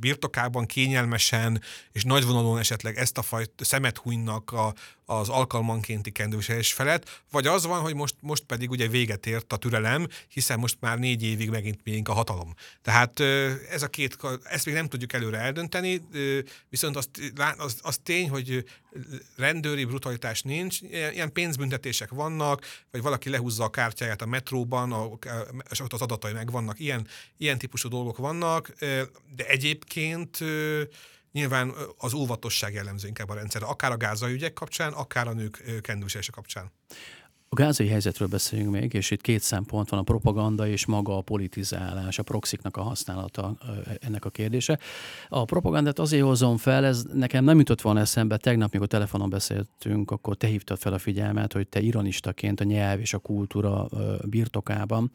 [SPEAKER 2] birtokában kényelmesen és nagyvonalon esetleg ezt a fajta szemet hunynak a, az alkalmankénti kendőviselés felett, vagy az van, hogy most, most pedig ugye véget ért a türelem, hiszen most már négy évig megint miénk a hatalom. Tehát ez a két, ezt még nem tudjuk előre eldönteni, viszont az, az, az tény, hogy rendőri brutalitás nincs, ilyen pénzbüntetések vannak, vagy valaki lehúzza a kártyáját a metróban, a, és ott az adatai megvannak, ilyen, ilyen típusú dolgok vannak, de egyébként Nyilván az óvatosság jellemző inkább a rendszerre, akár a gázai ügyek kapcsán, akár a nők kendősése kapcsán.
[SPEAKER 1] A gázai helyzetről beszéljünk még, és itt két szempont van, a propaganda és maga a politizálás, a proxiknak a használata ennek a kérdése. A propagandát azért hozom fel, ez nekem nem jutott volna eszembe, tegnap, mikor telefonon beszéltünk, akkor te hívtad fel a figyelmet, hogy te ironistaként a nyelv és a kultúra birtokában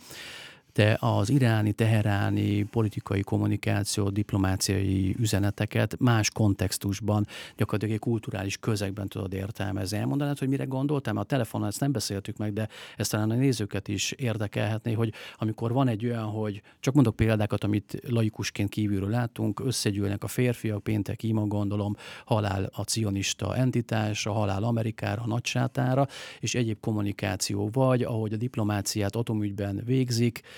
[SPEAKER 1] te az iráni, teheráni politikai kommunikáció, diplomáciai üzeneteket más kontextusban, gyakorlatilag egy kulturális közegben tudod értelmezni. Elmondanád, hogy mire gondoltam? A telefonon ezt nem beszéltük meg, de ezt talán a nézőket is érdekelhetné, hogy amikor van egy olyan, hogy csak mondok példákat, amit laikusként kívülről látunk, összegyűlnek a férfiak, péntek ima gondolom, halál a cionista entitás, a halál Amerikára, a nagysátára, és egyéb kommunikáció, vagy ahogy a diplomáciát atomügyben végzik,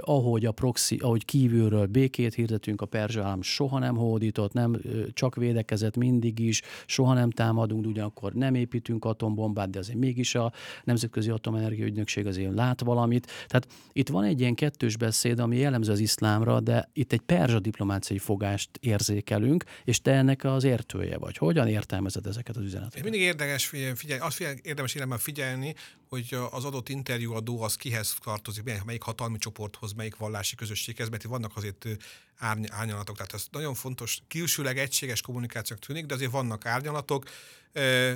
[SPEAKER 1] ahogy a proxy, ahogy kívülről békét hirdetünk, a perzsa állam soha nem hódított, nem csak védekezett mindig is, soha nem támadunk, ugyanakkor nem építünk atombombát, de azért mégis a Nemzetközi Atomenergia Ügynökség azért lát valamit. Tehát itt van egy ilyen kettős beszéd, ami jellemző az iszlámra, de itt egy perzsa diplomáciai fogást érzékelünk, és te ennek az értője vagy. Hogyan értelmezed ezeket az üzeneteket?
[SPEAKER 2] Mindig érdekes figyelj, azt figyelj, érdemes figyelni, hogy az adott interjúadó az kihez tartozik, melyik hatalmi csoporthoz, melyik vallási közösséghez, mert vannak azért árnyalatok. Tehát ez nagyon fontos, külsőleg egységes kommunikációk tűnik, de azért vannak árnyalatok. E,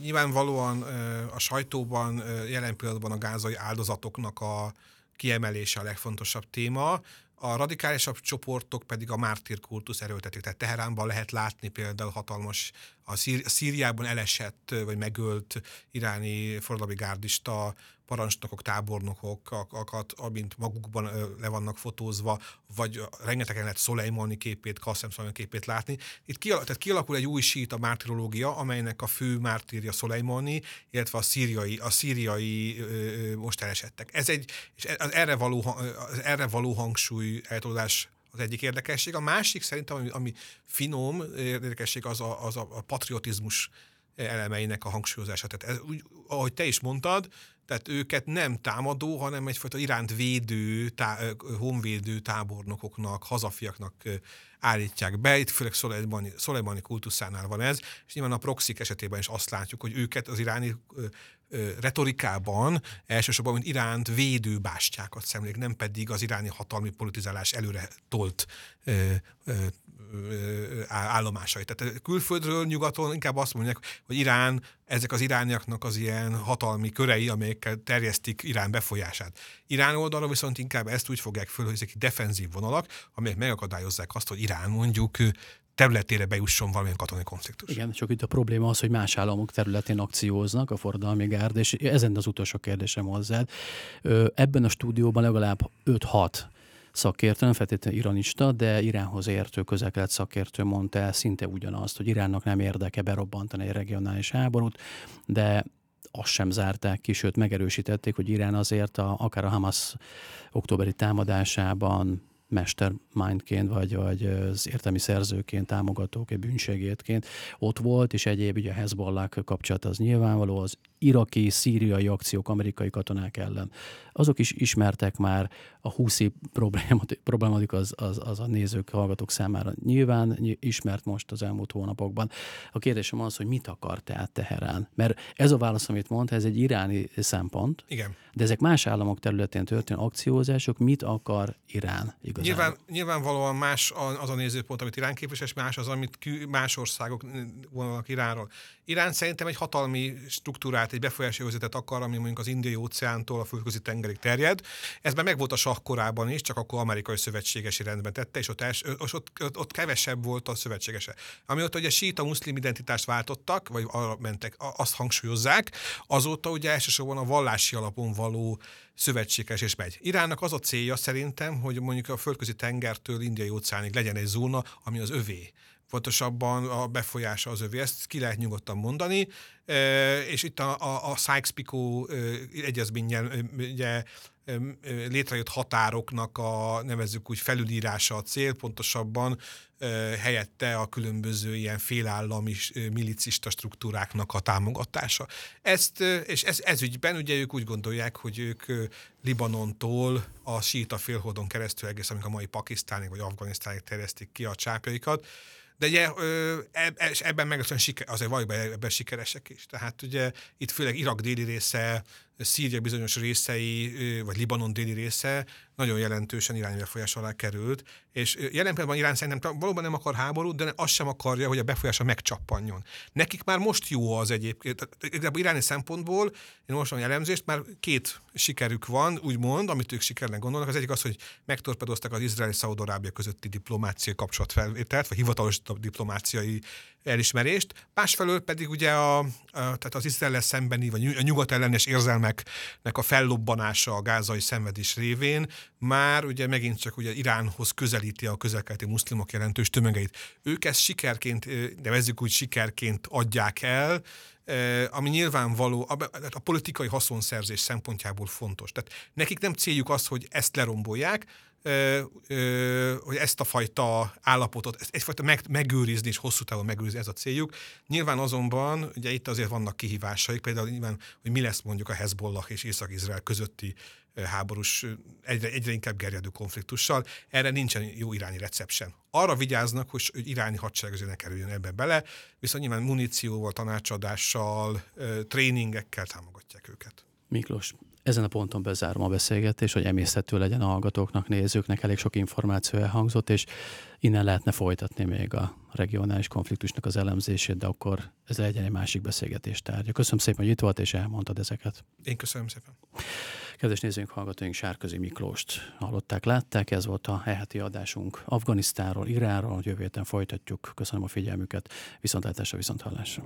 [SPEAKER 2] nyilvánvalóan a sajtóban jelen pillanatban a gázai áldozatoknak a kiemelése a legfontosabb téma. A radikálisabb csoportok pedig a mártírkultusz erőltetik. Tehát Teheránban lehet látni például hatalmas a, Szíri- Szíriában elesett vagy megölt iráni forradalmi gárdista parancsnokok, tábornokokat, amint magukban le vannak fotózva, vagy rengetegen lehet Szolejmani képét, Kassem Szolejmani képét látni. Itt kialakul, tehát kialakul egy új sít a mártirológia, amelynek a fő mártírja Szolejmani, illetve a szíriai, a szíriai most elesettek. Ez egy, és az erre való, erre való hangsúly eltolódás az egyik érdekesség. A másik szerintem, ami, ami finom érdekesség, az a, az a, patriotizmus elemeinek a hangsúlyozása. Tehát ez, úgy, ahogy te is mondtad, tehát őket nem támadó, hanem egyfajta iránt védő, tá, honvédő tábornokoknak, hazafiaknak állítják be. Itt főleg Szolejmani, Szolejmani kultuszánál van ez, és nyilván a proxik esetében is azt látjuk, hogy őket az iráni retorikában elsősorban mint Iránt védő bástyákat szemlék, nem pedig az iráni hatalmi politizálás előre tolt ö, ö, állomásai. Tehát külföldről, nyugaton inkább azt mondják, hogy Irán, ezek az irániaknak az ilyen hatalmi körei, amelyekkel terjesztik Irán befolyását. Irán oldalra viszont inkább ezt úgy fogják föl, hogy ezek defenzív vonalak, amelyek megakadályozzák azt, hogy Irán mondjuk területére bejusson valamilyen katonai konfliktus.
[SPEAKER 1] Igen, csak itt a probléma az, hogy más államok területén akcióznak a forradalmi gárd, és ezen az utolsó kérdésem hozzád. Ebben a stúdióban legalább 5-6 szakértő, nem feltétlenül iranista, de Iránhoz értő közelkelet szakértő mondta el szinte ugyanazt, hogy Iránnak nem érdeke berobbantani egy regionális háborút, de azt sem zárták ki, sőt megerősítették, hogy Irán azért a, akár a Hamas októberi támadásában mestermindként, vagy, vagy az értelmi szerzőként, támogatóként, bűnségétként ott volt, és egyéb ugye a Hezbollah kapcsolat az nyilvánvaló, az iraki, szíriai akciók amerikai katonák ellen. Azok is ismertek már a húszi problematik az, az, az a nézők, hallgatók számára nyilván ismert most az elmúlt hónapokban. A kérdésem az, hogy mit akar tehát Teherán? Mert ez a válasz, amit mond, ez egy iráni szempont.
[SPEAKER 2] Igen.
[SPEAKER 1] De ezek más államok területén történő akciózások, mit akar Irán igazán?
[SPEAKER 2] Nyilván, nyilvánvalóan más az a nézőpont, amit Irán képvisel, és más az, amit más országok vonalak Iránról. Irán szerintem egy hatalmi struktúrát, egy befolyási övezetet akar, ami mondjuk az indiai óceántól a földközi tengerig terjed. Ez már megvolt a sakkorában is, csak akkor amerikai szövetségesi rendben tette, és ott, els, ott, ott, ott kevesebb volt a szövetségese. Amióta ugye síta muszlim identitást váltottak, vagy arra mentek, azt hangsúlyozzák, azóta ugye elsősorban a vallási alapon való szövetséges és megy. Iránnak az a célja szerintem, hogy mondjuk a földközi tengertől indiai óceánig legyen egy zóna, ami az övé pontosabban a befolyása az övé. Ezt ki lehet nyugodtan mondani, és itt a, a, a Sykes-Picot egyezménnyel ugye létrejött határoknak a nevezzük úgy felülírása a cél, pontosabban helyette a különböző ilyen félállami milicista struktúráknak a támogatása. Ezt, és ez, ez ügyben ugye ők úgy gondolják, hogy ők Libanontól a síta félholdon keresztül egész, amik a mai Pakisztánig vagy Afganisztánig terjesztik ki a csápjaikat, de ugye és ebben meg azért valójában ebben sikeresek is. Tehát ugye itt főleg Irak déli része, Szíria bizonyos részei, vagy Libanon déli része nagyon jelentősen irányi befolyás alá került, és jelen pillanatban Irán szerintem valóban nem akar háborút, de azt sem akarja, hogy a befolyása megcsappanjon. Nekik már most jó az egyébként, igazából iráni szempontból, én most elemzést, már két sikerük van, úgymond, amit ők sikernek gondolnak. Az egyik az, hogy megtorpedozták az izraeli szaudarábia közötti diplomáciai kapcsolatfelvételt, vagy hivatalos diplomáciai elismerést, másfelől pedig ugye a, a, tehát az izrael szembeni, vagy a nyugat ellenes érzelmeknek a fellobbanása a gázai szenvedés révén már ugye megint csak ugye Iránhoz közelíti a közelkeleti muszlimok jelentős tömegeit. Ők ezt sikerként, nevezzük úgy sikerként adják el, ami nyilvánvaló, a, a politikai haszonszerzés szempontjából fontos. Tehát nekik nem céljuk az, hogy ezt lerombolják, hogy ezt a fajta állapotot, ezt egyfajta meg, megőrizni és hosszú távon megőrizni, ez a céljuk. Nyilván azonban, ugye itt azért vannak kihívásaik, például nyilván, hogy mi lesz mondjuk a Hezbollah és Észak-Izrael közötti háborús, egyre, egyre inkább gerjedő konfliktussal. Erre nincsen jó irányi sem. Arra vigyáznak, hogy, hogy iráni hadsereg ne kerüljön ebbe bele, viszont nyilván munícióval, tanácsadással, tréningekkel támogatják őket.
[SPEAKER 1] Miklós, Ezen a ponton bezárom a beszélgetést, hogy emészhető legyen a hallgatóknak, nézőknek, elég sok információ elhangzott, és innen lehetne folytatni még a regionális konfliktusnak az elemzését, de akkor ez legyen egy másik beszélgetés tárgya. Köszönöm szépen, hogy itt volt, és elmondtad ezeket.
[SPEAKER 2] Én köszönöm szépen.
[SPEAKER 1] Kedves nézőink, hallgatóink, Sárközi Miklóst hallották, látták. Ez volt a heti adásunk Afganisztánról, Iránról. Jövő héten folytatjuk. Köszönöm a figyelmüket. Viszontlátásra, viszonthallásra.